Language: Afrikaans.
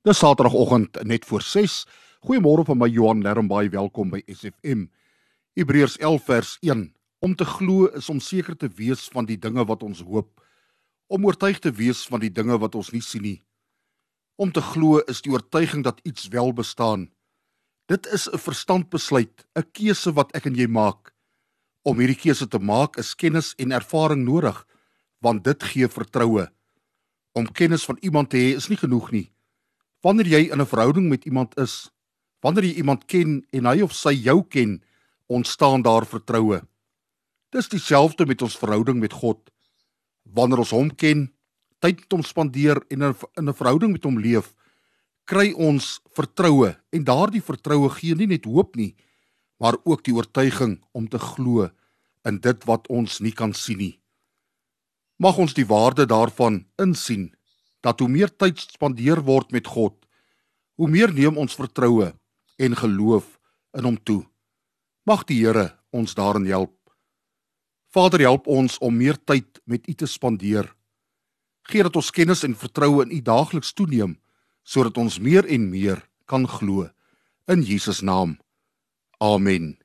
Dis Saterdagoggend net voor 6. Goeiemôre van my Johan Lermbaai, welkom by SFM. Hebreërs 11 vers 1. Om te glo is om seker te wees van die dinge wat ons hoop, om oortuig te wees van die dinge wat ons nie sien nie. Om te glo is die oortuiging dat iets wel bestaan. Dit is 'n verstandbesluit, 'n keuse wat ek en jy maak. Om hierdie keuse te maak is kennis en ervaring nodig, want dit gee vertroue. Om kennis van iemand te hê is nie genoeg nie. Wanneer jy in 'n verhouding met iemand is, wanneer jy iemand ken en hy of sy jou ken, ontstaan daar vertroue. Dis dieselfde met ons verhouding met God. Wanneer ons hom ken, tyd met hom spandeer en in 'n verhouding met hom leef, kry ons vertroue en daardie vertroue gee nie net hoop nie, maar ook die oortuiging om te glo in dit wat ons nie kan sien nie. Mag ons die waarde daarvan insien dat hoe meer tyd spandeer word met God, hoe meer neem ons vertroue en geloof in hom toe. Mag die Here ons daarin help. Vader, help ons om meer tyd met U te spandeer. Geef dat ons kennis en vertroue in U daagliks toeneem sodat ons meer en meer kan glo in Jesus naam. Amen.